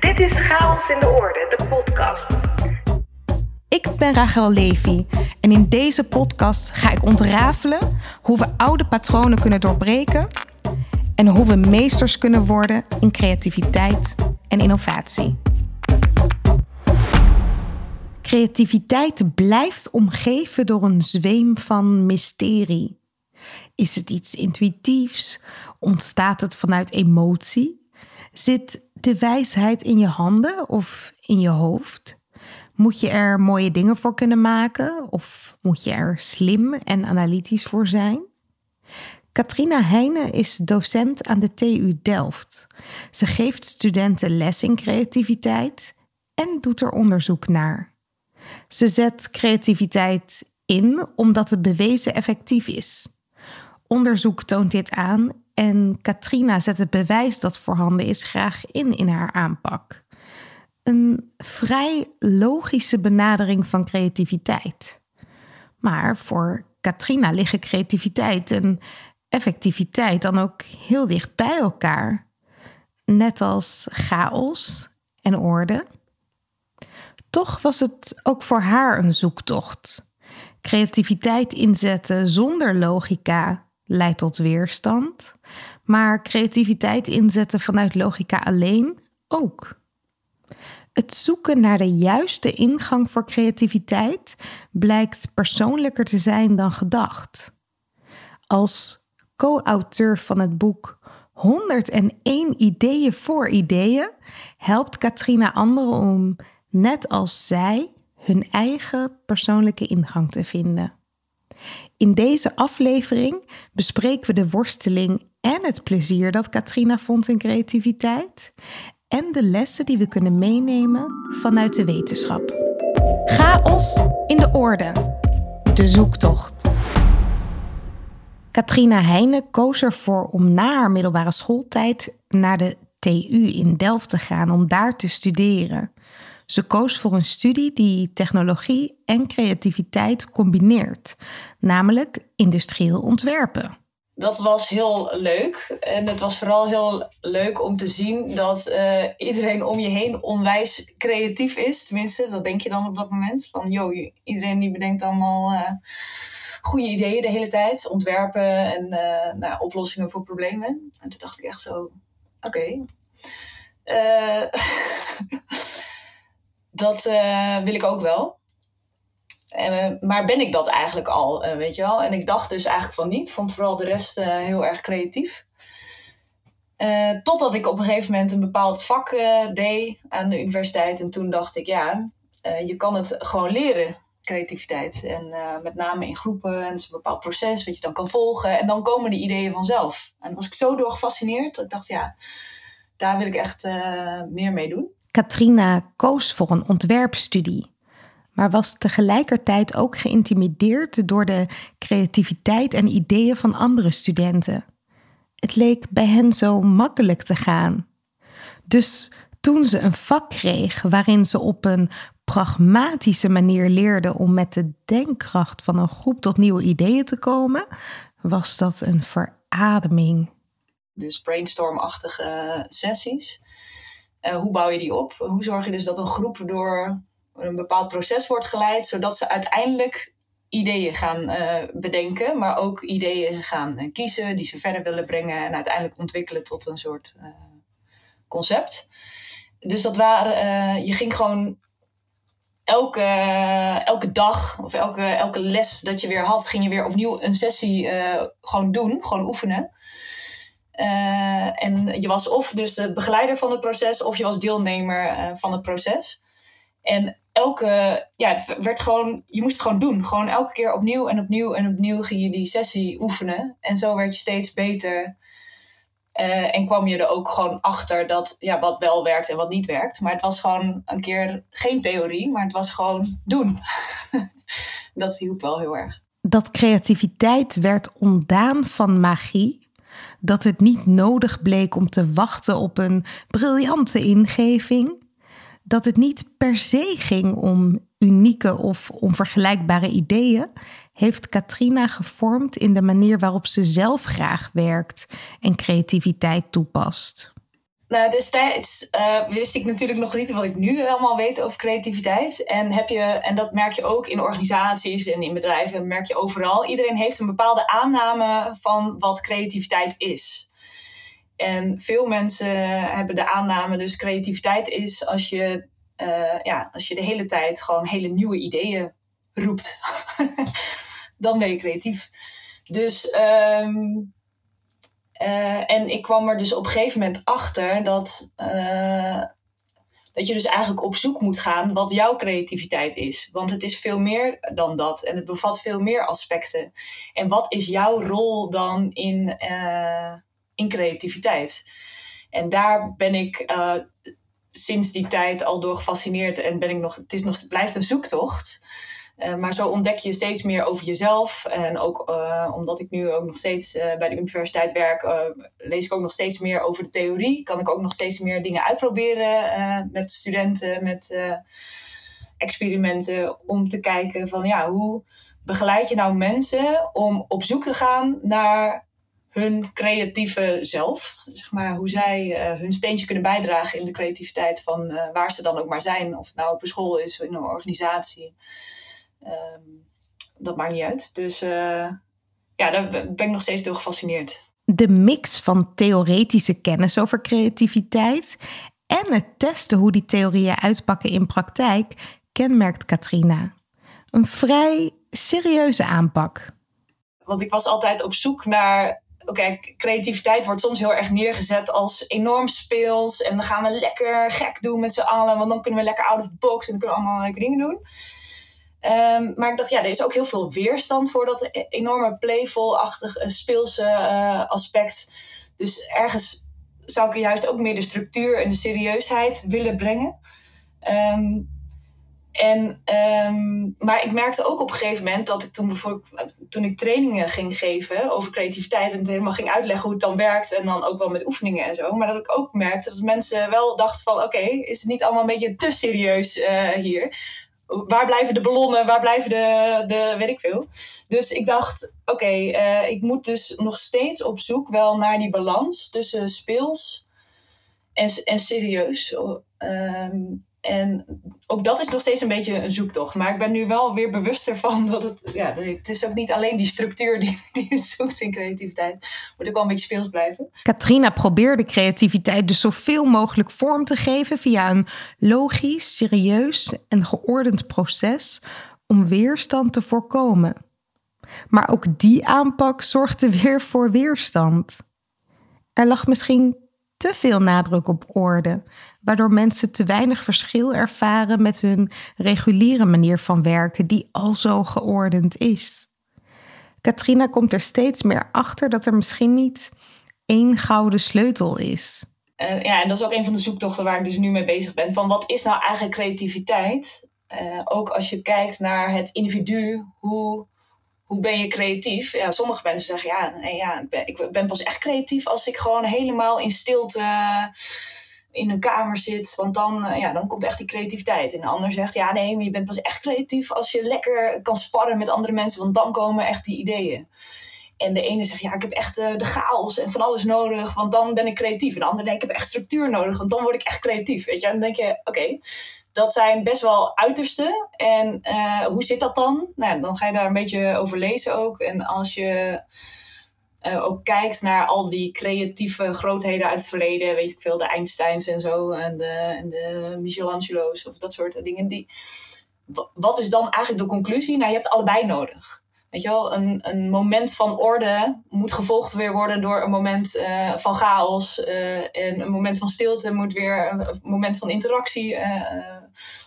Dit is Chaos in de Orde, de podcast. Ik ben Rachel Levy en in deze podcast ga ik ontrafelen hoe we oude patronen kunnen doorbreken en hoe we meesters kunnen worden in creativiteit en innovatie. Creativiteit blijft omgeven door een zweem van mysterie. Is het iets intuïtiefs? Ontstaat het vanuit emotie? Zit de wijsheid in je handen of in je hoofd? Moet je er mooie dingen voor kunnen maken of moet je er slim en analytisch voor zijn? Katrina Heijnen is docent aan de TU Delft. Ze geeft studenten les in creativiteit en doet er onderzoek naar. Ze zet creativiteit in omdat het bewezen effectief is. Onderzoek toont dit aan en Katrina zet het bewijs dat voorhanden is graag in in haar aanpak. Een vrij logische benadering van creativiteit. Maar voor Katrina liggen creativiteit en effectiviteit dan ook heel dicht bij elkaar. Net als chaos en orde. Toch was het ook voor haar een zoektocht. Creativiteit inzetten zonder logica leidt tot weerstand, maar creativiteit inzetten vanuit logica alleen ook. Het zoeken naar de juiste ingang voor creativiteit blijkt persoonlijker te zijn dan gedacht. Als co-auteur van het boek 101 ideeën voor ideeën helpt Katrina anderen om, net als zij, hun eigen persoonlijke ingang te vinden. In deze aflevering bespreken we de worsteling en het plezier dat Katrina vond in creativiteit en de lessen die we kunnen meenemen vanuit de wetenschap. Chaos in de orde. De zoektocht. Katrina Heijnen koos ervoor om na haar middelbare schooltijd naar de TU in Delft te gaan om daar te studeren. Ze koos voor een studie die technologie en creativiteit combineert, namelijk industrieel ontwerpen. Dat was heel leuk. En het was vooral heel leuk om te zien dat uh, iedereen om je heen onwijs creatief is. Tenminste, dat denk je dan op dat moment. Van, joh, iedereen die bedenkt allemaal uh, goede ideeën de hele tijd. Ontwerpen en uh, nou, oplossingen voor problemen. En toen dacht ik echt zo, oké. Dat wil ik ook wel. Uh, maar ben ik dat eigenlijk al, uh, weet je wel? En ik dacht dus eigenlijk van niet. Vond vooral de rest heel erg creatief. totdat ik op een gegeven moment een bepaald vak deed aan de universiteit. En toen dacht ik, ja, je kan het gewoon leren, creativiteit. En met name in groepen. En het is een bepaald proces wat je dan kan volgen. En dan komen die ideeën vanzelf. En was ik zo door gefascineerd. Ik dacht, ja, daar wil ik echt meer mee doen. Katrina koos voor een ontwerpstudie, maar was tegelijkertijd ook geïntimideerd door de creativiteit en ideeën van andere studenten. Het leek bij hen zo makkelijk te gaan. Dus toen ze een vak kreeg waarin ze op een pragmatische manier leerde om met de denkkracht van een groep tot nieuwe ideeën te komen, was dat een verademing. Dus brainstormachtige sessies. Uh, hoe bouw je die op? Hoe zorg je dus dat een groep door een bepaald proces wordt geleid, zodat ze uiteindelijk ideeën gaan uh, bedenken, maar ook ideeën gaan uh, kiezen die ze verder willen brengen en uiteindelijk ontwikkelen tot een soort concept. Dus dat waren, je ging gewoon elke, elke dag of elke, elke les dat je weer had, ging je weer opnieuw een sessie gewoon doen, gewoon oefenen. En je was of dus de begeleider van het proces, of je was deelnemer van het proces. En elke, ja, het werd gewoon, je moest het gewoon doen. Gewoon elke keer opnieuw en opnieuw en opnieuw ging je die sessie oefenen. En zo werd je steeds beter. Uh, en kwam je er ook gewoon achter dat, ja, wat wel werkt en wat niet werkt. Maar het was gewoon een keer geen theorie, maar het was gewoon doen. dat hielp wel heel erg. Dat creativiteit werd ontdaan van magie dat het niet nodig bleek om te wachten op een briljante ingeving, dat het niet per se ging om unieke of onvergelijkbare ideeën, heeft Katrina gevormd in de manier waarop ze zelf graag werkt en creativiteit toepast. nou, destijds uh, wist ik natuurlijk nog niet wat ik nu allemaal weet over creativiteit. En, heb je, en dat merk je ook in organisaties en in bedrijven, merk je overal. Iedereen heeft een bepaalde aanname van wat creativiteit is. En veel mensen hebben de aanname, dus creativiteit is als je, uh, ja, als je de hele tijd gewoon hele nieuwe ideeën roept. Dan ben je creatief. Dus um, uh, en ik kwam er dus op een gegeven moment achter dat, uh, dat je dus eigenlijk op zoek moet gaan wat jouw creativiteit is. Want het is veel meer dan dat en het bevat veel meer aspecten. En wat is jouw rol dan in, in creativiteit? En daar ben ik sinds die tijd al door gefascineerd en ben ik nog, het, is nog, het blijft een zoektocht. Uh, maar zo ontdek je steeds meer over jezelf. En ook uh, omdat ik nu ook nog steeds bij de universiteit werk, lees ik ook nog steeds meer over de theorie. Kan ik ook nog steeds meer dingen uitproberen met studenten, met experimenten. Om te kijken van ja, hoe begeleid je nou mensen om op zoek te gaan naar hun creatieve zelf. Zeg maar, hoe zij hun steentje kunnen bijdragen in de creativiteit van waar ze dan ook maar zijn. Of het nou op een school is, in een organisatie. Um, dat maakt niet uit. Dus uh, ja, daar ben ik nog steeds door gefascineerd. De mix van theoretische kennis over creativiteit en het testen hoe die theorieën uitpakken in praktijk kenmerkt Katrina. Een vrij serieuze aanpak. Want ik was altijd op zoek naar oké, creativiteit wordt soms heel erg neergezet als enorm speels. En dan gaan we lekker gek doen met z'n allen, want dan kunnen we lekker out of the box en kunnen we allemaal leuke dingen doen. Um, maar ik dacht, ja, er is ook heel veel weerstand voor dat e-, enorme playful-achtig uh, speelse uh, aspect. Dus ergens zou ik juist ook meer de structuur en de serieusheid willen brengen. Um, en, um, maar ik merkte ook op een gegeven moment dat ik toen bijvoorbeeld toen ik trainingen ging geven over creativiteit en helemaal ging uitleggen hoe het dan werkt en dan ook wel met oefeningen en zo. Maar dat ik ook merkte dat mensen wel dachten van oké, is het niet allemaal een beetje te serieus uh, hier? waar blijven de ballonnen, waar blijven de, de weet ik veel. Dus ik dacht, oké, uh, ik moet dus nog steeds op zoek wel naar die balans tussen speels en, en serieus. Um, en ook dat is nog steeds een beetje een zoektocht. Maar ik ben nu wel weer bewuster van dat het... Ja, het is ook niet alleen die structuur die, die je zoekt in creativiteit. Moet ook wel een beetje speels blijven. Katrina probeerde creativiteit dus zoveel mogelijk vorm te geven... via een logisch, serieus en geordend proces... om weerstand te voorkomen. Maar ook die aanpak zorgde weer voor weerstand. Er lag misschien te veel nadruk op orde, waardoor mensen te weinig verschil ervaren met hun reguliere manier van werken, die al zo geordend is. Katrina komt er steeds meer achter dat er misschien niet één gouden sleutel is. Uh, ja, en dat is ook een van de zoektochten waar ik dus nu mee bezig ben. Van wat is nou eigenlijk creativiteit? Uh, ook als je kijkt naar het individu, hoe hoe ben je creatief? Ja, sommige mensen zeggen ja, ja ik, ben, ik ben pas echt creatief als ik gewoon helemaal in stilte in een kamer zit. Want dan, eh, ja, dan komt echt die creativiteit. En de ander zegt ja, nee, maar je bent pas echt creatief als je lekker kan sparren met andere mensen. Want dan komen echt die ideeën. En de ene zegt, ja, ik heb echt uh, de chaos en van alles nodig, want dan ben ik creatief. En de ander denkt, ik heb echt structuur nodig, want dan word ik echt creatief. Weet je? Dan denk je, oké, dat zijn best wel uitersten. En uh, hoe zit dat dan? Nou, dan ga je daar een beetje over lezen ook. En als je uh, ook kijkt naar al die creatieve grootheden uit het verleden, weet je veel, de Einsteins en zo, en de, en de Michelangelo's of dat soort dingen. Die, wat is dan eigenlijk de conclusie? Nou, je hebt allebei nodig. Weet je wel, een, een moment van orde moet gevolgd weer worden door een moment uh, van chaos. Uh, en een moment van stilte moet weer een, moment van interactie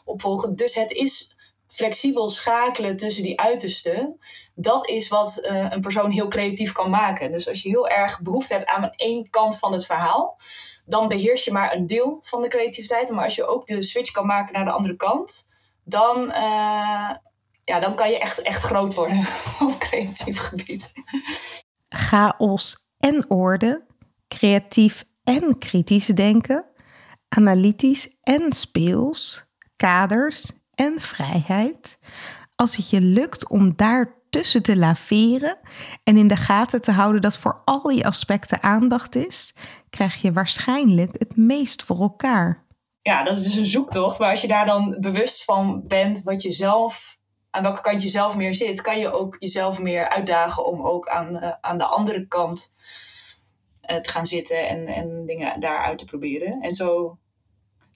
opvolgen. Dus het is flexibel schakelen tussen die uitersten. Dat is wat een persoon heel creatief kan maken. Dus als je heel erg behoefte hebt aan één kant van het verhaal, dan beheers je maar een deel van de creativiteit. Maar als je ook de switch kan maken naar de andere kant, dan ja, dan kan je echt, echt groot worden op creatief gebied. Chaos en orde, creatief en kritisch denken, analytisch en speels, kaders en vrijheid. Als het je lukt om daar ertussen te laveren en in de gaten te houden dat voor al die aspecten aandacht is, krijg je waarschijnlijk het meest voor elkaar. Ja, dat is dus een zoektocht. Maar als je daar dan bewust van bent wat je zelf, aan welke kant je zelf meer zit, kan je ook jezelf meer uitdagen om ook aan, uh, aan de andere kant uh, te gaan zitten en, en dingen daaruit te proberen. En zo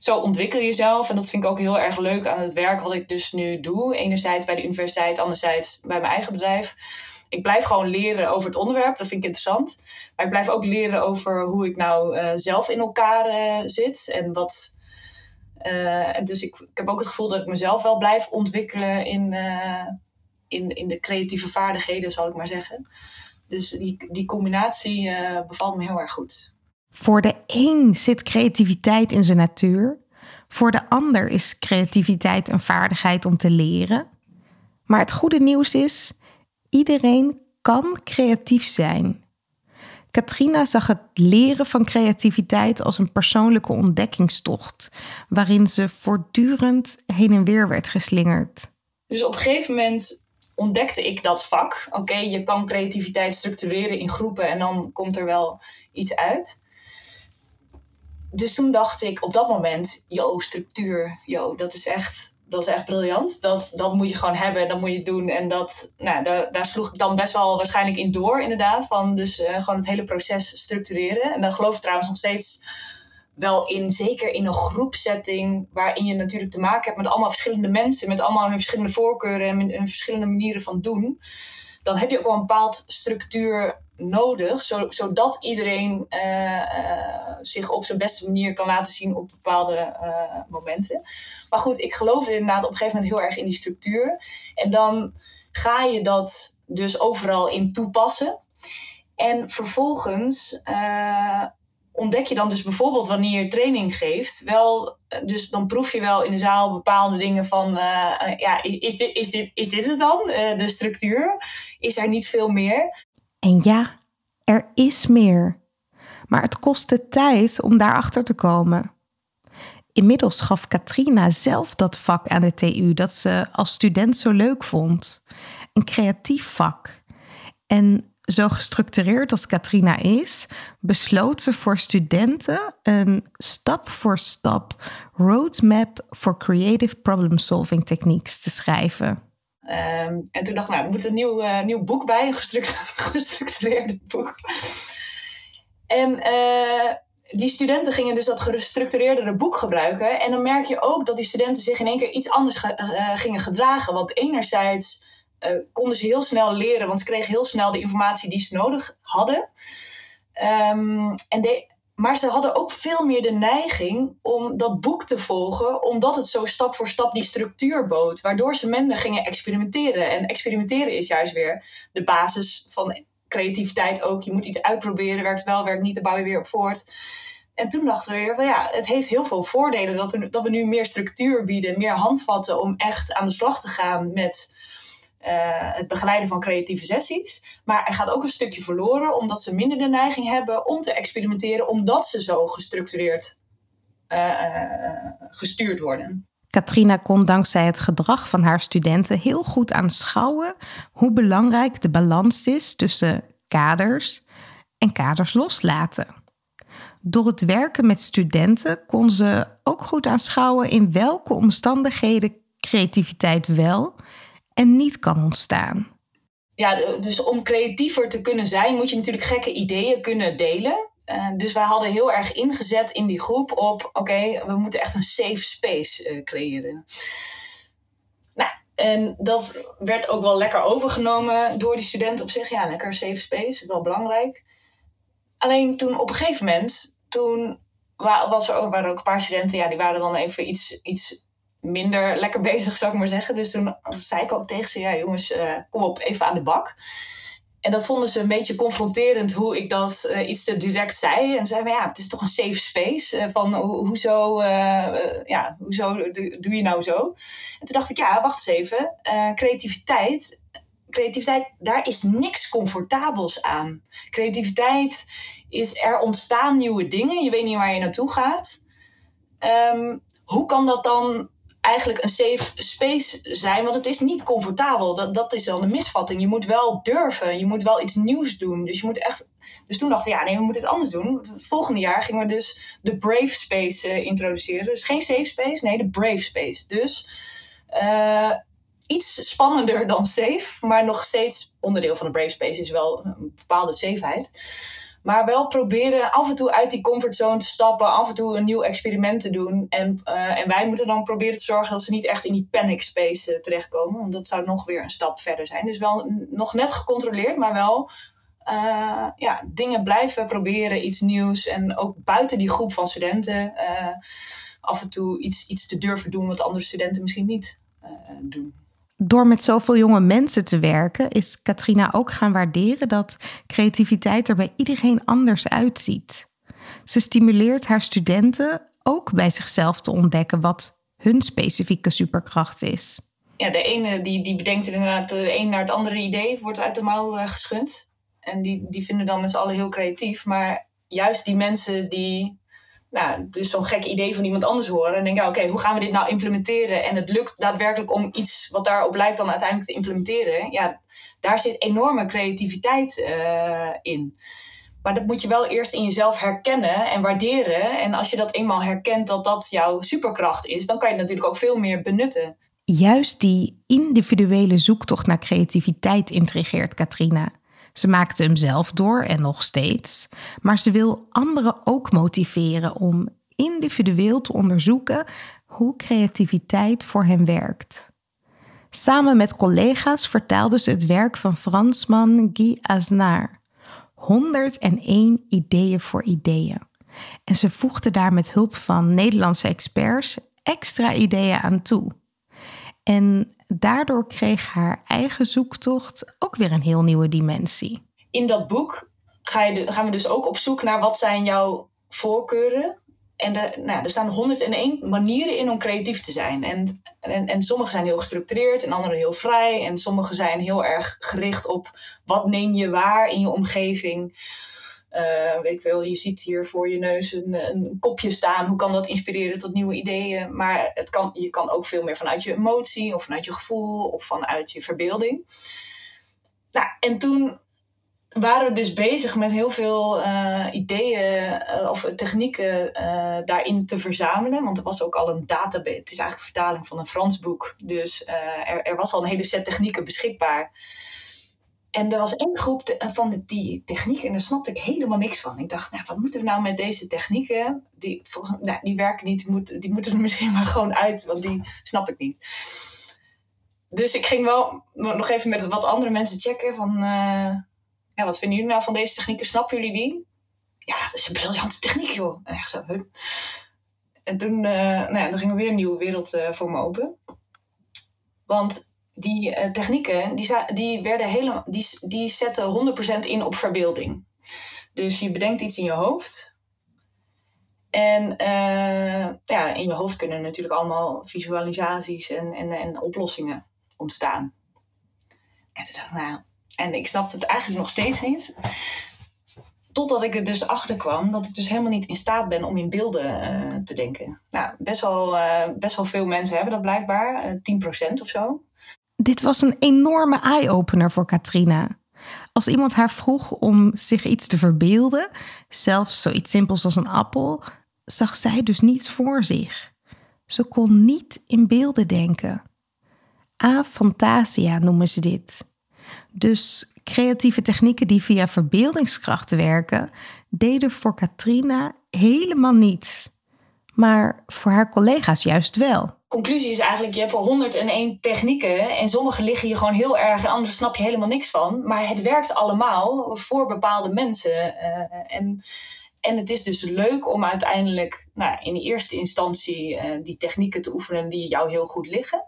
zo ontwikkel je jezelf. En dat vind ik ook heel erg leuk aan het werk wat ik dus nu doe. Enerzijds bij de universiteit, anderzijds bij mijn eigen bedrijf. Ik blijf gewoon leren over het onderwerp, dat vind ik interessant. Maar ik blijf ook leren over hoe ik nou uh, zelf in elkaar uh, zit. En wat. Uh, en dus ik, ik heb ook het gevoel dat ik mezelf wel blijf ontwikkelen in, in, in de creatieve vaardigheden, zal ik maar zeggen. Dus die, die combinatie bevalt me heel erg goed. Voor de een zit creativiteit in zijn natuur. Voor de ander is creativiteit een vaardigheid om te leren. Maar het goede nieuws is, iedereen kan creatief zijn. Katrina zag het leren van creativiteit als een persoonlijke ontdekkingstocht, waarin ze voortdurend heen en weer werd geslingerd. Dus op een gegeven moment ontdekte ik dat vak. Oké, je kan creativiteit structureren in groepen en dan komt er wel iets uit dus toen dacht ik op dat moment, yo, structuur, yo, dat is echt, dat is echt briljant. Dat, dat moet je gewoon hebben, dat moet je doen. En dat, nou, daar, daar sloeg ik dan best wel waarschijnlijk in door, inderdaad. Van dus uh, gewoon het hele proces structureren. En dan geloof ik trouwens nog steeds wel in, zeker in een groepsetting, waarin je natuurlijk te maken hebt met allemaal verschillende mensen, met allemaal hun verschillende voorkeuren en hun verschillende manieren van doen. Dan heb je ook wel een bepaald structuur nodig, zodat iedereen uh, uh, zich op zijn beste manier kan laten zien op bepaalde uh, momenten. Maar goed, ik geloof inderdaad op een gegeven moment heel erg in die structuur. En dan ga je dat dus overal in toepassen. En vervolgens ontdek je dan dus bijvoorbeeld wanneer je training geeft, wel, dus dan proef je wel in de zaal bepaalde dingen van, ja, is dit, is, dit, is dit het dan, de structuur? Is er niet veel meer? En ja, er is meer. Maar het kostte tijd om daarachter te komen. Inmiddels gaf Katrina zelf dat vak aan de TU dat ze als student zo leuk vond. Een creatief vak. En zo gestructureerd als Katrina is, besloot ze voor studenten een stap-voor-stap roadmap for creative problem solving techniques te schrijven. Um, en toen dacht ik, nou, er moet een nieuw, uh, nieuw boek bij, een gestructureerde boek. En uh, die studenten gingen dus dat gestructureerdere boek gebruiken. En dan merk je ook dat die studenten zich in één keer iets anders ge uh, gingen gedragen. Want enerzijds konden ze heel snel leren, want ze kregen heel snel de informatie die ze nodig hadden. Um, en de, maar ze hadden ook veel meer de neiging om dat boek te volgen, omdat het zo stap voor stap die structuur bood, waardoor ze minder gingen experimenteren. En experimenteren is juist weer de basis van creativiteit ook. Je moet iets uitproberen, werkt wel, werkt niet, dan bouw je weer op voort. En toen dachten we weer, well ja, het heeft heel veel voordelen dat we, dat we nu meer structuur bieden, meer handvatten om echt aan de slag te gaan met het begeleiden van creatieve sessies. Maar er gaat ook een stukje verloren omdat ze minder de neiging hebben om te experimenteren, omdat ze zo gestructureerd uh, uh, gestuurd worden. Katrina kon dankzij het gedrag van haar studenten heel goed aanschouwen hoe belangrijk de balans is tussen kaders en kaders loslaten. Door het werken met studenten kon ze ook goed aanschouwen in welke omstandigheden creativiteit wel en niet kan ontstaan. Ja, dus om creatiever te kunnen zijn, moet je natuurlijk gekke ideeën kunnen delen. Uh, dus wij hadden heel erg ingezet in die groep op: oké, we moeten echt een safe space uh, creëren. Nou, en dat werd ook wel lekker overgenomen door die studenten op zich. Ja, lekker safe space, wel belangrijk. Alleen toen op een gegeven moment, toen was er ook, waren er ook een paar studenten, ja, die waren dan even iets, iets minder lekker bezig, zou ik maar zeggen. Dus toen zei ik ook tegen ze, ja jongens, uh, kom op, even aan de bak. En dat vonden ze een beetje confronterend hoe ik dat uh, iets te direct zei. En zeiden, ja, het is toch een safe space. Uh, van ho hoezo, ja, hoezo doe je nou zo? En toen dacht ik, ja, wacht eens even. creativiteit, creativiteit, daar is niks comfortabels aan. Creativiteit is, er ontstaan nieuwe dingen. Je weet niet waar je naartoe gaat. Um, hoe kan dat dan eigenlijk een safe space zijn, want het is niet comfortabel. Dat, dat is wel de misvatting. Je moet wel durven, je moet wel iets nieuws doen. Dus je moet echt. Dus toen dachten we, ja, nee, we moeten het anders doen. Het volgende jaar gingen we dus de Brave Space uh, introduceren. Dus geen safe space, nee, de Brave Space. Dus uh, iets spannender dan safe, maar nog steeds onderdeel van de Brave Space is wel een bepaalde safeheid. Maar wel proberen af en toe uit die comfortzone te stappen, af en toe een nieuw experiment te doen. En, uh, en wij moeten dan proberen te zorgen dat ze niet echt in die panic space uh, terechtkomen, want dat zou nog weer een stap verder zijn. Dus wel nog net gecontroleerd, maar wel uh, ja, dingen blijven proberen, iets nieuws. En ook buiten die groep van studenten af en toe iets, iets te durven doen wat andere studenten misschien niet doen door met zoveel jonge mensen te werken, is Katrina ook gaan waarderen dat creativiteit er bij iedereen anders uitziet. Ze stimuleert haar studenten ook bij zichzelf te ontdekken wat hun specifieke superkracht is. Ja, de ene die, die bedenkt inderdaad de een naar het andere idee, wordt uit de mouw uh, geschud. En die, die vinden dan met z'n allen heel creatief. Maar juist die mensen die nou, dus zo'n gek idee van iemand anders horen. En denken, oké, hoe gaan we dit nou implementeren? En het lukt daadwerkelijk om iets wat daarop lijkt dan uiteindelijk te implementeren. Ja, daar zit enorme creativiteit uh, in. Maar dat moet je wel eerst in jezelf herkennen en waarderen. En als je dat eenmaal herkent dat dat jouw superkracht is, dan kan je het natuurlijk ook veel meer benutten. Juist die individuele zoektocht naar creativiteit intrigeert Katrina. Ze maakte hem zelf door en nog steeds, maar ze wil anderen ook motiveren om individueel te onderzoeken hoe creativiteit voor hen werkt. Samen met collega's vertaalde ze het werk van Fransman Guy Asnar. 101 ideeën voor ideeën. En ze voegde daar met hulp van Nederlandse experts extra ideeën aan toe. En daardoor kreeg haar eigen zoektocht ook weer een heel nieuwe dimensie. In dat boek ga je gaan we dus ook op zoek naar wat zijn jouw voorkeuren. En de, nou, er staan 101 manieren in om creatief te zijn. En, en, en sommige zijn heel gestructureerd en andere heel vrij. En sommige zijn heel erg gericht op wat neem je waar in je omgeving. Uh, weet ik wel, je ziet hier voor je neus een, een, kopje staan. Hoe kan dat inspireren tot nieuwe ideeën? Maar het kan, je kan ook veel meer vanuit je emotie of vanuit je gevoel of vanuit je verbeelding. Nou, en toen waren we dus bezig met heel veel uh, ideeën uh, of technieken daarin te verzamelen. Want er was ook al een database. Het is eigenlijk een vertaling van een Frans boek. Dus er, er was al een hele set technieken beschikbaar. En er was één groep van die technieken en daar snapte ik helemaal niks van. Ik dacht, nou, wat moeten we nou met deze technieken? Die, volgens, nou, die werken niet, die, moet, die moeten er misschien maar gewoon uit, want die snap ik niet. Dus ik ging wel nog even met wat andere mensen checken van, uh, ja, wat vinden jullie nou van deze technieken? Snappen jullie die? Ja, dat is een briljante techniek, joh. En echt zo, En toen, uh, nou ja, dan ging er weer een nieuwe wereld uh, voor me open. Want die uh, technieken, die, die, werden helemaal, die, die zetten 100% in op verbeelding. Dus je bedenkt iets in je hoofd. En uh, ja, in je hoofd kunnen natuurlijk allemaal visualisaties en, en, en oplossingen ontstaan. En ik, nou, en ik snapte het eigenlijk nog steeds niet. Totdat ik er dus achter kwam dat ik dus helemaal niet in staat ben om in beelden uh, te denken. Nou, best wel, best wel veel mensen hebben dat blijkbaar, uh, 10% of zo. Dit was een enorme eye-opener voor Katrina. Als iemand haar vroeg om zich iets te verbeelden, zelfs zoiets simpels als een appel, zag zij dus niets voor zich. Ze kon niet in beelden denken. Afantasia noemen ze dit. Dus creatieve technieken die via verbeeldingskrachten werken, deden voor Katrina helemaal niets. Maar voor haar collega's juist wel conclusie is eigenlijk, je hebt al 101 technieken en sommige liggen je gewoon heel erg en andere snap je helemaal niks van. Maar het werkt allemaal voor bepaalde mensen. Uh, en, en het is dus leuk om uiteindelijk nou, in eerste instantie uh, die technieken te oefenen die jou heel goed liggen.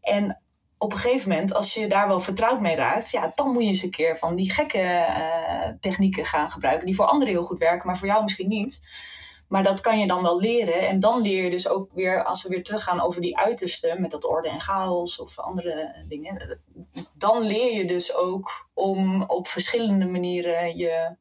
En op een gegeven moment, als je daar wel vertrouwd mee raakt, ja, dan moet je eens een keer van die gekke uh, technieken gaan gebruiken, die voor anderen heel goed werken, maar voor jou misschien niet. Maar dat kan je dan wel leren. En dan leer je dus ook weer, als we weer teruggaan over die uiterste, met dat orde en chaos of andere dingen. Dan leer je dus ook om op verschillende manieren je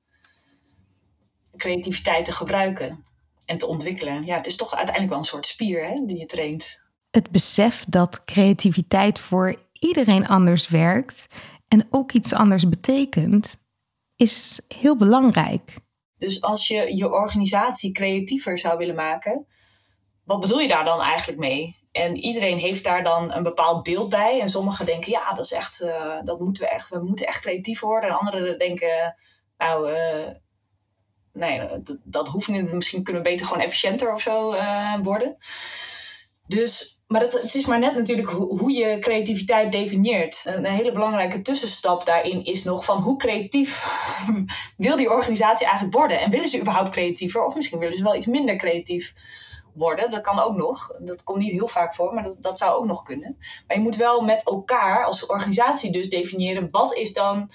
creativiteit te gebruiken en te ontwikkelen. Ja, het is toch uiteindelijk wel een soort spier hè, die je traint. Het besef dat creativiteit voor iedereen anders werkt en ook iets anders betekent, is heel belangrijk. Dus als je je organisatie creatiever zou willen maken, wat bedoel je daar dan eigenlijk mee? En iedereen heeft daar dan een bepaald beeld bij. En sommigen denken, ja, dat is echt, uh, dat moeten we echt, we moeten echt creatief worden. En anderen denken, nou, uh, nee, dat, dat hoeft niet. Misschien kunnen we beter gewoon efficiënter of zo uh, worden. Dus, maar het, het is maar net natuurlijk hoe, hoe je creativiteit definieert. Een, een hele belangrijke tussenstap daarin is nog van hoe creatief wil die organisatie eigenlijk worden? En willen ze überhaupt creatiever? Of misschien willen ze wel iets minder creatief worden. Dat kan ook nog. Dat komt niet heel vaak voor, maar dat, dat zou ook nog kunnen. Maar je moet wel met elkaar als organisatie dus definiëren wat is dan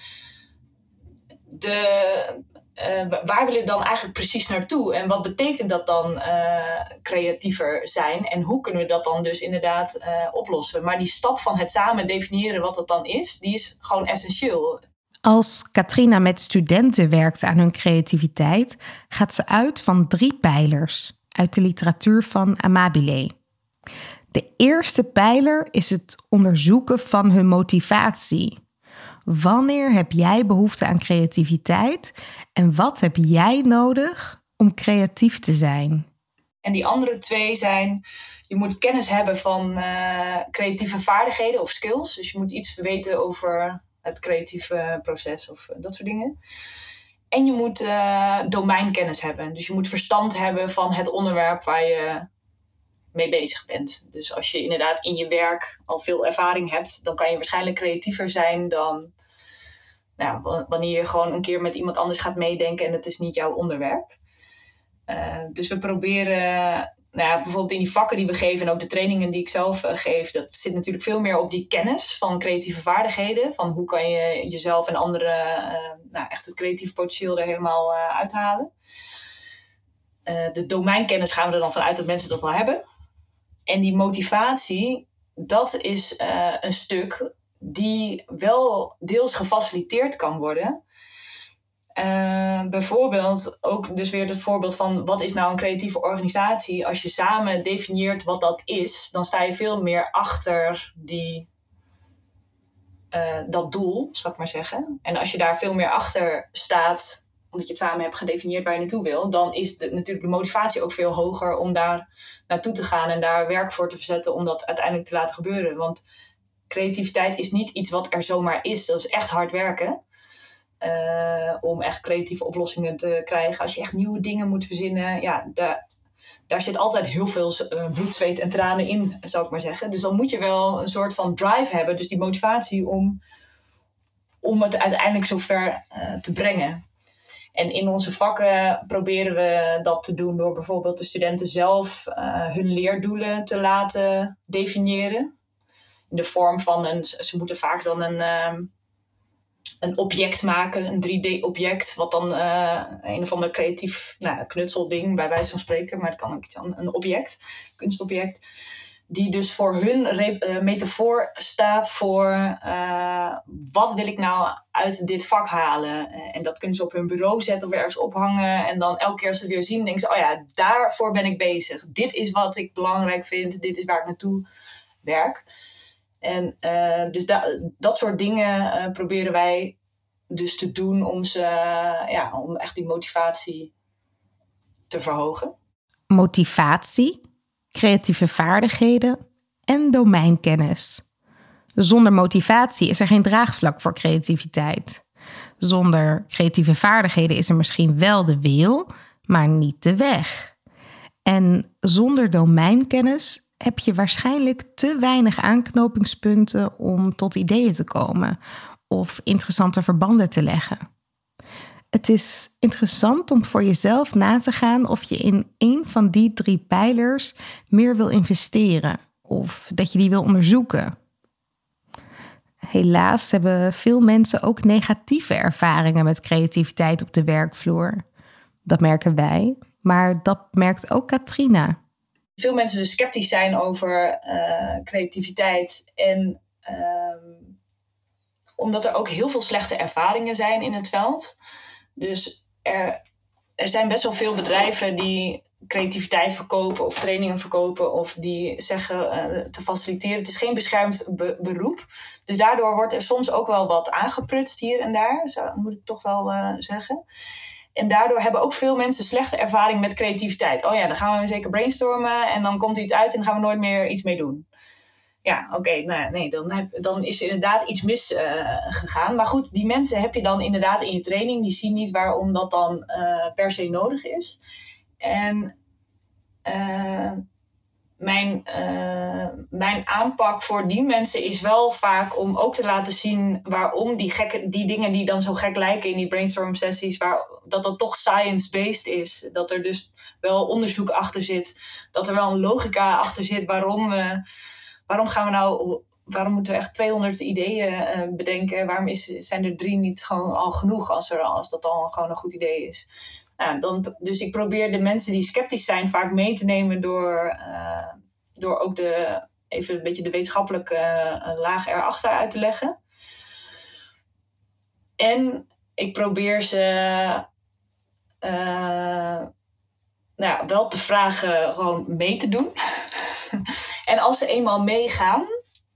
de. Uh, waar willen we dan eigenlijk precies naartoe? En wat betekent dat dan uh, creatiever zijn? En hoe kunnen we dat dan dus inderdaad uh, oplossen? Maar die stap van het samen definiëren wat dat dan is, die is gewoon essentieel. Als Katrina met studenten werkt aan hun creativiteit, gaat ze uit van drie pijlers uit de literatuur van Amabile. De eerste pijler is het onderzoeken van hun motivatie. Wanneer heb jij behoefte aan creativiteit en wat heb jij nodig om creatief te zijn? En die andere twee zijn, je moet kennis hebben van uh, creatieve vaardigheden of skills. Dus je moet iets weten over het creatieve proces of dat soort dingen. En je moet uh, domeinkennis hebben. Dus je moet verstand hebben van het onderwerp waar je mee bezig bent. Dus als je inderdaad in je werk al veel ervaring hebt, dan kan je waarschijnlijk creatiever zijn dan nou, wanneer je gewoon een keer met iemand anders gaat meedenken en het is niet jouw onderwerp. Uh, dus we proberen nou ja, bijvoorbeeld in die vakken die we geven en ook de trainingen die ik zelf uh, geef, dat zit natuurlijk veel meer op die kennis van creatieve vaardigheden. Van hoe kan je jezelf en anderen uh, nou, echt het creatieve potentieel er helemaal uithalen. de domeinkennis gaan we er dan vanuit dat mensen dat al hebben. En die motivatie, dat is een stuk die wel deels gefaciliteerd kan worden. Uh, bijvoorbeeld ook dus weer het voorbeeld van wat is nou een creatieve organisatie. Als je samen definieert wat dat is, dan sta je veel meer achter die, uh, dat doel, zal ik maar zeggen. En als je daar veel meer achter staat, omdat je het samen hebt gedefinieerd waar je naartoe wil, dan is de, natuurlijk de motivatie ook veel hoger om daar naartoe te gaan en daar werk voor te verzetten om dat uiteindelijk te laten gebeuren. Want creativiteit is niet iets wat er zomaar is, dat is echt hard werken. Uh, om echt creatieve oplossingen te krijgen. Als je echt nieuwe dingen moet verzinnen, ja, daar, daar zit altijd heel veel uh, bloed, zweet en tranen in, zou ik maar zeggen. Dus dan moet je wel een soort van drive hebben, dus die motivatie om, om het uiteindelijk zover uh, te brengen. En in onze vakken proberen we dat te doen door bijvoorbeeld de studenten zelf hun leerdoelen te laten definiëren. In de vorm van een, ze moeten vaak dan een ehm, een object maken, een 3D-object, wat dan uh, een of ander creatief nou, knutselding, bij wijze van spreken, maar het kan ook iets anders, een object, kunstobject, die dus voor hun uh, metafoor staat voor uh, wat wil ik nou uit dit vak halen. en dat kunnen ze op hun bureau zetten of ergens ophangen. En dan elke keer als ze weer zien, denken ze, oh ja, daarvoor ben ik bezig. Dit is wat ik belangrijk vind, dit is waar ik naartoe werk. En uh, dus da dat soort dingen uh, proberen wij dus te doen om, ze, ja, om echt die motivatie te verhogen. Motivatie, creatieve vaardigheden en domeinkennis. Zonder motivatie is er geen draagvlak voor creativiteit. Zonder creatieve vaardigheden is er misschien wel de wil, maar niet de weg. En zonder domeinkennis heb je waarschijnlijk te weinig aanknopingspunten om tot ideeën te komen of interessante verbanden te leggen. Het is interessant om voor jezelf na te gaan of je in een van die drie pijlers meer wil investeren of dat je die wil onderzoeken. Helaas hebben veel mensen ook negatieve ervaringen met creativiteit op de werkvloer. Dat merken wij, maar dat merkt ook Katrina veel mensen dus sceptisch zijn over uh, creativiteit. En um, omdat er ook heel veel slechte ervaringen zijn in het veld. Dus er, er zijn best wel veel bedrijven die creativiteit verkopen of trainingen verkopen of die zeggen eh, te faciliteren. Het is geen beschermd beroep. Dus daardoor wordt er soms ook wel wat aangeprutst hier en daar, zou, moet ik toch wel uh, zeggen. En daardoor hebben ook veel mensen slechte ervaring met creativiteit. Oh ja, dan gaan we zeker brainstormen en dan komt er iets uit en dan gaan we nooit meer iets mee doen. Ja, oké, nou, nee, dan, dan is er inderdaad iets misgegaan. Uh, maar goed, die mensen heb je dan inderdaad in je training. Die zien niet waarom dat dan uh, per se nodig is. En uh, mijn, uh, mijn aanpak voor die mensen is wel vaak om ook te laten zien waarom die, gekke, die dingen die dan zo gek lijken in die brainstorm sessies, waar, dat dat toch science-based is. Dat er dus wel onderzoek achter zit, dat er wel een logica achter zit waarom, waarom gaan we nou waarom moeten we echt 200 ideeën uh, bedenken? Waarom is, zijn er drie niet gewoon al genoeg als, er, als dat al gewoon een goed idee is? Nou, dan, dus ik probeer de mensen die sceptisch zijn vaak mee te nemen door, uh, door ook de, even een beetje de wetenschappelijke uh, laag erachter uit te leggen. En ik probeer ze uh, nou, wel te vragen gewoon mee te doen. en als ze eenmaal meegaan,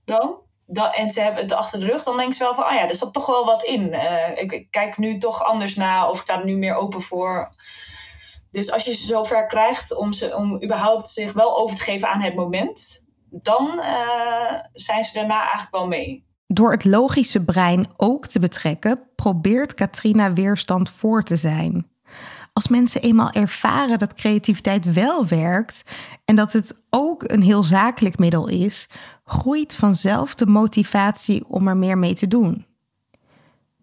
dan dat, en ze hebben het achter de rug, dan denk ze wel van, oh ja, er zat toch wel wat in. Uh, ik, kijk nu toch anders na of ik sta er nu meer open voor. Dus als je ze zover krijgt om, ze, om überhaupt zich wel over te geven aan het moment, dan uh, zijn ze daarna eigenlijk wel mee. Door het logische brein ook te betrekken, probeert Katrina weerstand voor te zijn. Als mensen eenmaal ervaren dat creativiteit wel werkt en dat het ook een heel zakelijk middel is, groeit vanzelf de motivatie om er meer mee te doen.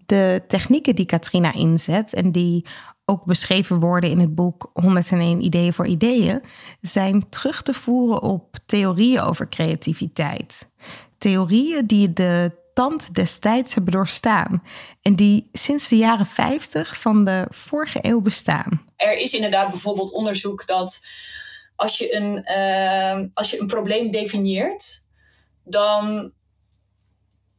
De technieken die Katrina inzet en die ook beschreven worden in het boek 101 ideeën voor ideeën, zijn terug te voeren op theorieën over creativiteit. Theorieën die de tand destijds hebben doorstaan en die sinds de jaren 50 van de vorige eeuw bestaan. Er is inderdaad bijvoorbeeld onderzoek dat als je een, uh, als je een probleem definieert, dan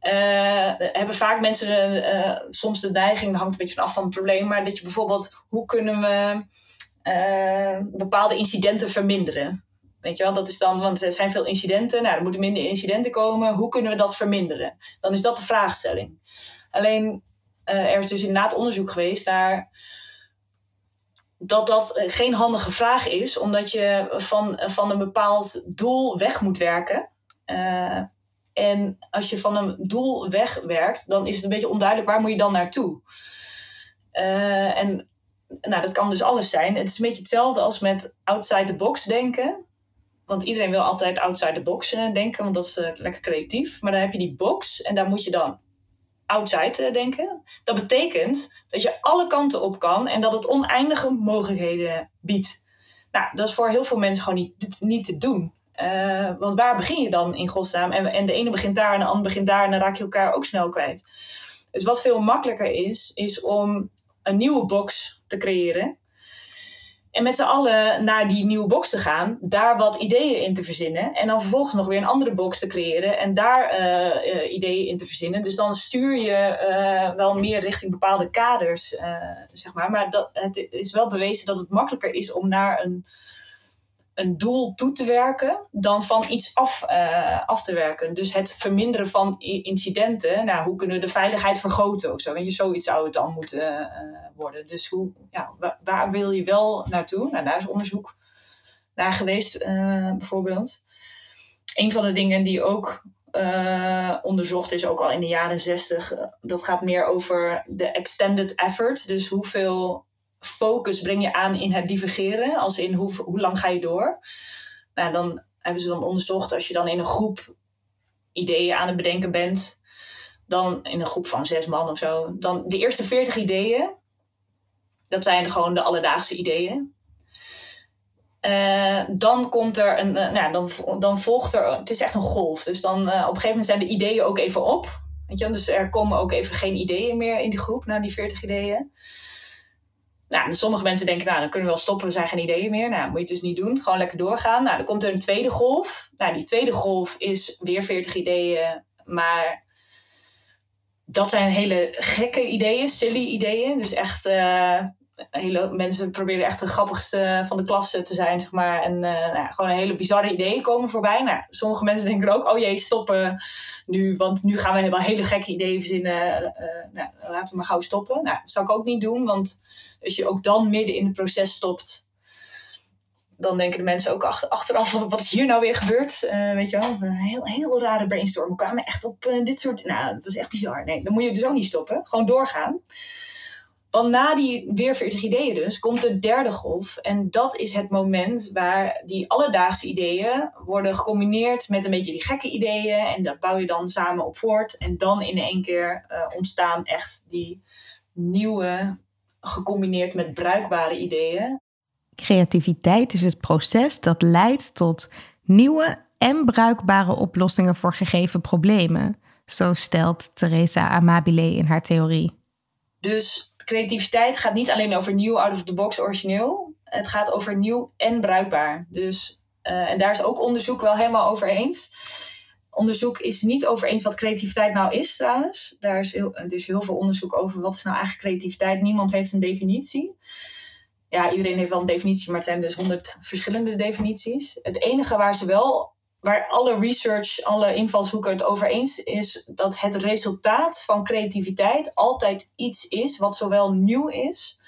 uh, hebben vaak mensen uh, soms de neiging, dat hangt een beetje vanaf van het probleem, maar dat je bijvoorbeeld, hoe kunnen we uh, bepaalde incidenten verminderen? Weet je wel, dat is dan, want er zijn veel incidenten, nou, er moeten minder incidenten komen, hoe kunnen we dat verminderen? Dan is dat de vraagstelling. Alleen, er is dus inderdaad onderzoek geweest naar dat dat geen handige vraag is, omdat je van, van een bepaald doel weg moet werken. Uh, en als je van een doel wegwerkt, dan is het een beetje onduidelijk waar moet je dan naartoe. Uh, en nou, dat kan dus alles zijn. Het is een beetje hetzelfde als met outside the box denken. Want iedereen wil altijd outside the box uh, denken, want dat is lekker creatief. Maar dan heb je die box en daar moet je dan outside denken. Dat betekent dat je alle kanten op kan en dat het oneindige mogelijkheden biedt. Nou, dat is voor heel veel mensen gewoon niet, niet te doen. Uh, want waar begin je dan in godsnaam? En, en de ene begint daar en de ander begint daar en dan raak je elkaar ook snel kwijt. Dus wat veel makkelijker is, is om een nieuwe box te creëren. En met z'n allen naar die nieuwe box te gaan, daar wat ideeën in te verzinnen. En dan vervolgens nog weer een andere box te creëren en daar uh, uh, ideeën in te verzinnen. Dus dan stuur je wel meer richting bepaalde kaders, zeg maar. Maar dat, het is wel bewezen dat het makkelijker is om naar een een doel toe te werken dan van iets af, uh, af te werken. Dus het verminderen van incidenten. Nou, hoe kunnen we de veiligheid vergroten of zo? Je, zoiets zou het dan moeten uh, worden. Dus hoe, ja, waar, wil je wel naartoe? Nou, daar is onderzoek naar geweest, uh, bijvoorbeeld. Een van de dingen die ook onderzocht is, ook al in de jaren zestig, dat gaat meer over de extended effort. Dus hoeveel focus breng je aan in het divergeren? Als in hoe, hoe lang ga je door? Nou, dan hebben ze dan onderzocht, als je dan in een groep ideeën aan het bedenken bent, dan in een groep van zes man of zo, dan de eerste veertig ideeën, dat zijn gewoon de alledaagse ideeën. Uh, dan komt er een, uh, nou, dan, dan volgt er, het is echt een golf. Dus dan uh, op een gegeven moment zijn de ideeën ook even op. Weet je, dus er komen ook even geen ideeën meer in die groep na die 40 ideeën. Nou, sommige mensen denken, nou, dan kunnen we wel stoppen, we zijn geen ideeën meer. Nou, moet je het dus niet doen, gewoon lekker doorgaan. Nou, dan komt er een tweede golf. Nou, die tweede golf is weer 40 ideeën, maar dat zijn hele gekke ideeën, silly ideeën. Dus echt uh, hele mensen proberen echt de grappigste van de klas te zijn, zeg maar. En uh, nou, gewoon hele bizarre ideeën komen voorbij. Nou, sommige mensen denken ook, oh jee, stoppen nu, want nu gaan we helemaal hele gekke ideeën verzinnen. Uh, nou, laten we maar gauw stoppen. Nou, dat zou ik ook niet doen, want als je ook dan midden in het proces stopt, dan denken de mensen ook achter, achteraf, wat, is hier nou weer gebeurd? Uh, weet je wel, een heel, heel rare brainstorm. We kwamen echt op uh, dit soort, nou, dat is echt bizar. Nee, dan moet je dus ook niet stoppen. Gewoon doorgaan. Want na die weer 40 ideeën dus, komt de derde golf. En dat is het moment waar die alledaagse ideeën worden gecombineerd met een beetje die gekke ideeën. En dat bouw je dan samen op voort. En dan in één keer uh, ontstaan echt die nieuwe, gecombineerd met bruikbare ideeën. Creativiteit is het proces dat leidt tot nieuwe en bruikbare oplossingen voor gegeven problemen. Zo stelt Teresa Amabile in haar theorie. Dus creativiteit gaat niet alleen over nieuw, out of the box, origineel. Het gaat over nieuw en bruikbaar. Dus, uh, en daar is ook onderzoek wel helemaal over eens. Onderzoek is niet over eens wat creativiteit nou is trouwens. Daar is heel, is heel veel onderzoek over wat is nou eigenlijk creativiteit. Niemand heeft een definitie ja, iedereen heeft wel een definitie, maar het zijn dus honderd verschillende definities. Het enige waar ze wel, waar alle research, alle invalshoeken het over eens is, dat het resultaat van creativiteit altijd iets is wat zowel nieuw is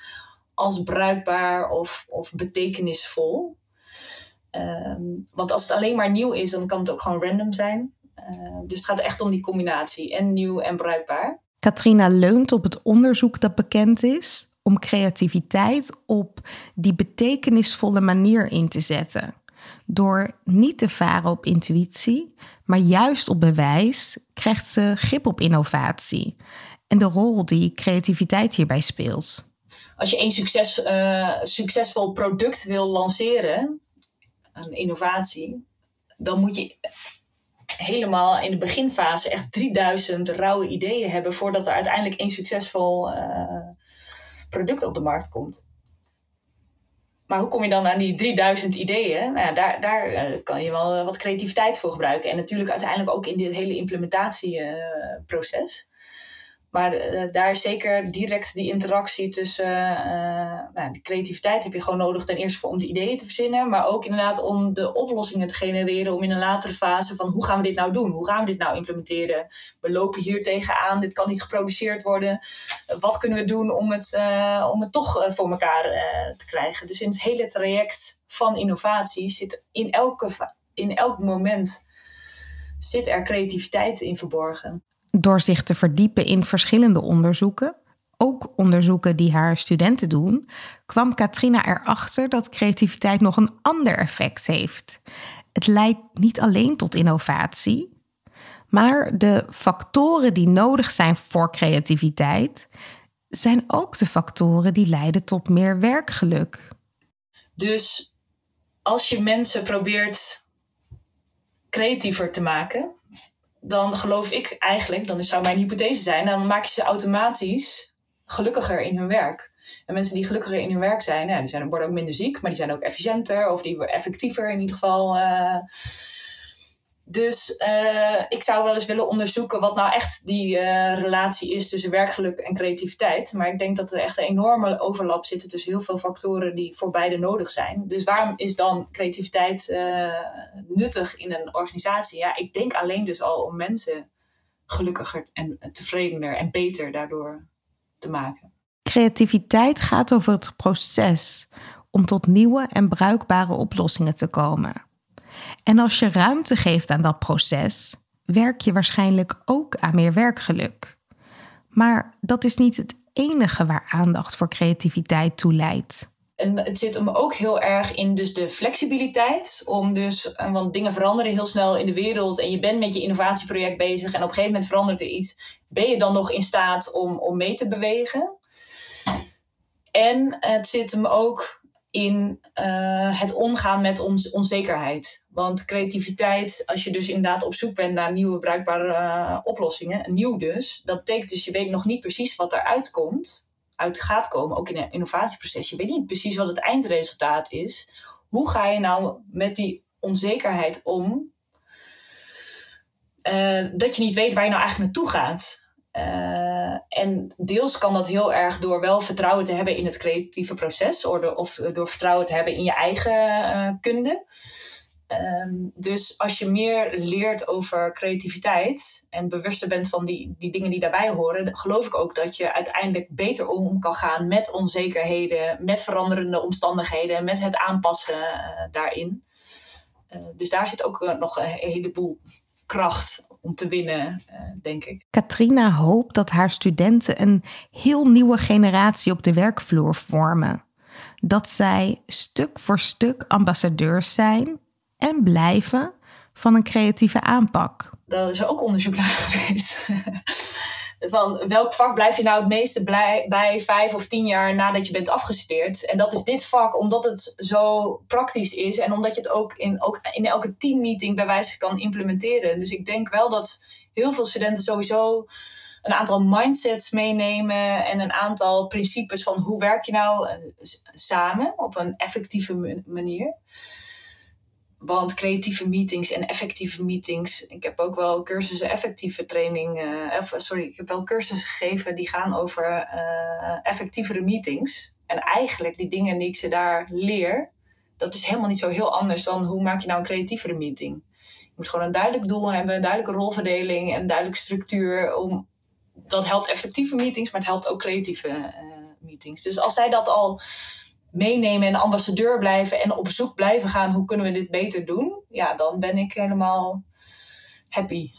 als bruikbaar of, of betekenisvol. Ehm, want als het alleen maar nieuw is, dan kan het ook gewoon random zijn. Ehm, dus het gaat echt om die combinatie en nieuw en bruikbaar. Katrina leunt op het onderzoek dat bekend is om creativiteit op die betekenisvolle manier in te zetten. Door niet te varen op intuïtie, maar juist op bewijs, krijgt ze grip op innovatie en de rol die creativiteit hierbij speelt. Als je een succes, uh, succesvol product wil lanceren, een innovatie, dan moet je helemaal in de beginfase echt 3000 rauwe ideeën hebben voordat er uiteindelijk één succesvol uh, product op de markt komt. Maar hoe kom je dan aan die 3000 ideeën? Nou daar, daar uh, kan je wel wat creativiteit voor gebruiken. En natuurlijk uiteindelijk ook in dit hele implementatieproces. Maar uh, daar is zeker direct die interactie tussen. Uh, nou, die creativiteit heb je gewoon nodig, ten eerste om de ideeën te verzinnen. Maar ook inderdaad om de oplossingen te genereren. Om in een latere fase van hoe gaan we dit nou doen? Hoe gaan we dit nou implementeren? We lopen hier tegenaan, dit kan niet geproduceerd worden. wat kunnen we doen om het, uh, om het toch voor elkaar te krijgen? Dus in het hele traject van innovatie zit in, elke, in elk moment zit er creativiteit in verborgen. Door zich te verdiepen in verschillende onderzoeken, ook onderzoeken die haar studenten doen, kwam Katrina erachter dat creativiteit nog een ander effect heeft. Het leidt niet alleen tot innovatie, maar de factoren die nodig zijn voor creativiteit zijn ook de factoren die leiden tot meer werkgeluk. Dus als je mensen probeert creatiever te maken, dan geloof ik eigenlijk, dan zou mijn hypothese zijn, dan maak je ze automatisch gelukkiger in hun werk. En mensen die gelukkiger in hun werk zijn, ja, die zijn, worden ook minder ziek, maar die zijn ook efficiënter of die worden effectiever in ieder geval. Uh, dus uh, ik zou wel eens willen onderzoeken wat nou echt die uh, relatie is tussen werkgeluk en creativiteit. Maar ik denk dat er echt een enorme overlap zit tussen heel veel factoren die voor beide nodig zijn. Dus waarom is dan creativiteit uh, nuttig in een organisatie? Ja, ik denk alleen dus al om mensen gelukkiger en tevredener en beter daardoor te maken. Creativiteit gaat over het proces om tot nieuwe en bruikbare oplossingen te komen. En als je ruimte geeft aan dat proces, werk je waarschijnlijk ook aan meer werkgeluk. Maar dat is niet het enige waar aandacht voor creativiteit toe leidt. En het zit hem ook heel erg in dus de flexibiliteit. Om dus, eh, want dingen veranderen heel snel in de wereld. En je bent met je innovatieproject bezig. En op een gegeven moment verandert er iets. Ben je dan nog in staat om, om mee te bewegen? En het zit hem ook in uh, het omgaan met ons onzekerheid. Want creativiteit, als je dus inderdaad op zoek bent naar nieuwe bruikbare uh, oplossingen, nieuw dus, dat betekent dus je weet nog niet precies wat eruit komt, uit gaat komen, ook in een innovatieproces. Je weet niet precies wat het eindresultaat is. Hoe ga je nou met die onzekerheid om? Uh, dat je niet weet waar je nou eigenlijk naartoe gaat. Uh, en deels kan dat heel erg door wel vertrouwen te hebben in het creatieve proces of, door, of door vertrouwen te hebben in je eigen uh, kunde. Um, dus als je meer leert over creativiteit en bewuster bent van die, die dingen die daarbij horen, geloof ik ook dat je uiteindelijk beter om kan gaan met onzekerheden, met veranderende omstandigheden, met het aanpassen uh, daarin. dus daar zit ook nog een heleboel kracht om te winnen, uh, denk ik. Katrina hoopt dat haar studenten een heel nieuwe generatie op de werkvloer vormen. Dat zij stuk voor stuk ambassadeurs zijn en blijven van een creatieve aanpak. Daar is ook onderzoek naar geweest. Van welk vak blijf je nou het meeste blij, bij vijf of tien jaar nadat je bent afgestudeerd? En dat is dit vak, omdat het zo praktisch is en omdat je het ook in, ook in elke teammeeting bij wijze kan implementeren. Dus ik denk wel dat heel veel studenten sowieso een aantal mindsets meenemen en een aantal principes van hoe werk je nou eh, samen op een effectieve manier. Want creatieve meetings en effectieve meetings. Ik heb ook wel cursussen effectieve training. Uh, sorry, ik heb wel cursussen gegeven die gaan over uh, effectievere meetings. En eigenlijk die dingen die ik ze daar leer, dat is helemaal niet zo heel anders dan hoe maak je nou een creatievere meeting. Je moet gewoon een duidelijk doel hebben, een duidelijke rolverdeling en een duidelijke structuur. Om, dat helpt effectieve meetings, maar het helpt ook creatieve meetings. Dus als zij dat al meenemen en ambassadeur blijven en op zoek blijven gaan hoe kunnen we dit beter doen, ja, dan ben ik helemaal happy.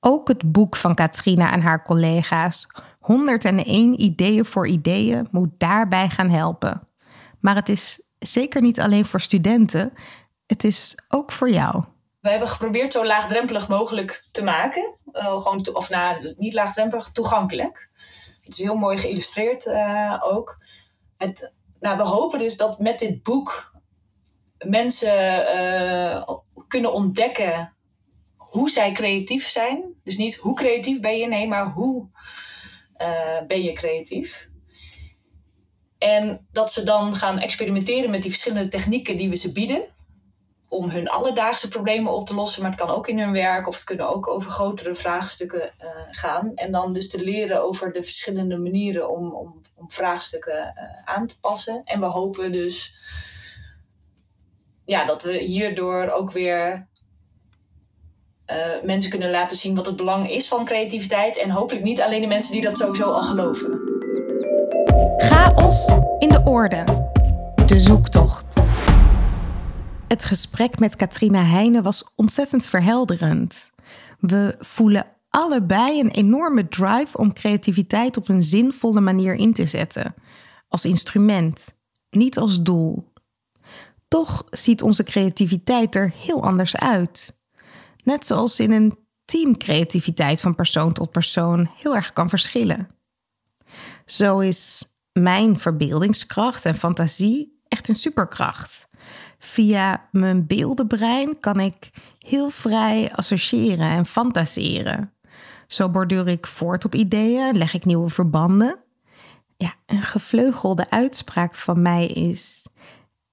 Ook het boek van Katrina en haar collega's, 101 ideeën voor ideeën, moet daarbij gaan helpen. Maar het is zeker niet alleen voor studenten, het is ook voor jou. We hebben geprobeerd zo laagdrempelig mogelijk te maken. Uh, gewoon of nou, niet laagdrempelig, toegankelijk. Het is heel mooi geïllustreerd uh, ook. Het, nou, we hopen dus dat met dit boek mensen uh, kunnen ontdekken hoe zij creatief zijn. Dus niet hoe creatief ben je, nee, maar hoe uh, ben je creatief. En dat ze dan gaan experimenteren met die verschillende technieken die we ze bieden. Om hun alledaagse problemen op te lossen. Maar het kan ook in hun werk of het kunnen ook over grotere vraagstukken uh, gaan. En dan dus te leren over de verschillende manieren om, om om vraagstukken uh, aan te passen. En we hopen dus ja, dat we hierdoor ook weer uh, mensen kunnen laten zien wat het belang is van creativiteit. En hopelijk niet alleen de mensen die dat sowieso al geloven. Chaos in de orde. De zoektocht. Het gesprek met Katrina Heijnen was ontzettend verhelderend. We voelen allebei een enorme drive om creativiteit op een zinvolle manier in te zetten. Als instrument, niet als doel. Toch ziet onze creativiteit er heel anders uit. Net zoals in een teamcreativiteit van persoon tot persoon heel erg kan verschillen. Zo is mijn verbeeldingskracht en fantasie echt een superkracht. Via mijn beeldenbrein kan ik heel vrij associëren en fantaseren. Zo borduur ik voort op ideeën, leg ik nieuwe verbanden. Ja, een gevleugelde uitspraak van mij is: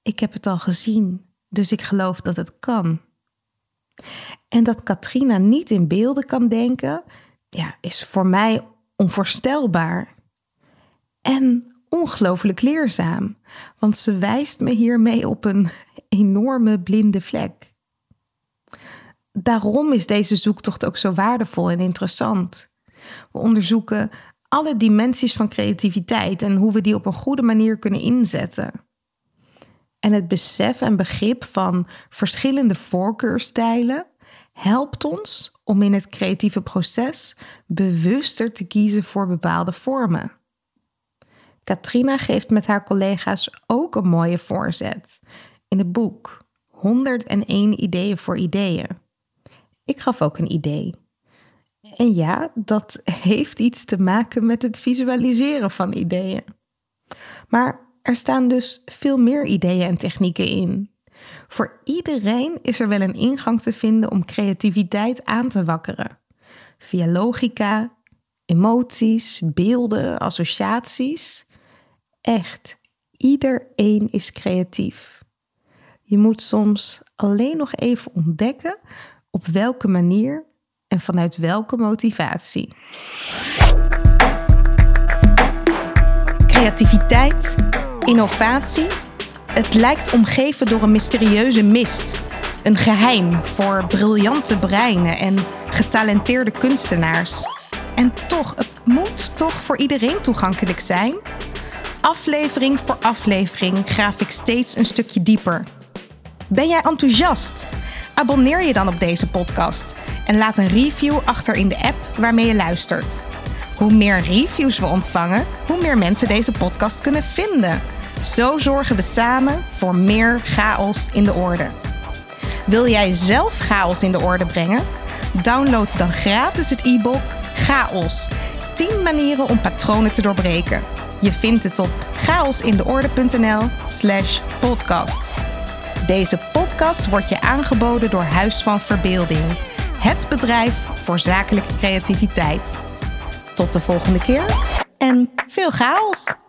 Ik heb het al gezien, dus ik geloof dat het kan. En dat Katrina niet in beelden kan denken, ja, is voor mij onvoorstelbaar. En ongelooflijk leerzaam, want ze wijst me hiermee op een enorme blinde vlek daarom is deze zoektocht ook zo waardevol en interessant. We onderzoeken alle dimensies van creativiteit en hoe we die op een goede manier kunnen inzetten. En het besef en begrip van verschillende voorkeurstijlen helpt ons om in het creatieve proces bewuster te kiezen voor bepaalde vormen. Katrina geeft met haar collega's ook een mooie voorzet in het boek 101 ideeën voor ideeën. Ik gaf ook een idee. En ja, dat heeft iets te maken met het visualiseren van ideeën. Maar er staan dus veel meer ideeën en technieken in. Voor iedereen is er wel een ingang te vinden om creativiteit aan te wakkeren. Via logica, emoties, beelden, associaties. Echt, iedereen is creatief. Je moet soms alleen nog even ontdekken op welke manier en vanuit welke motivatie. Creativiteit, innovatie. Het lijkt omgeven door een mysterieuze mist. Een geheim voor briljante breinen en getalenteerde kunstenaars. En toch, het moet toch voor iedereen toegankelijk zijn? Aflevering voor aflevering graaf ik steeds een stukje dieper. Ben jij enthousiast? Abonneer je dan op deze podcast en laat een review achter in de app waarmee je luistert. Hoe meer reviews we ontvangen, hoe meer mensen deze podcast kunnen vinden. Zo zorgen we samen voor meer chaos in de orde. Wil jij zelf chaos in de orde brengen? Download dan gratis het e-book Chaos. 10 manieren om patronen te doorbreken. Je vindt het op chaosindeorde.nl/slash podcast. Deze podcast wordt je aangeboden door Huis van Verbeelding, het bedrijf voor zakelijke creativiteit. Tot de volgende keer en veel chaos!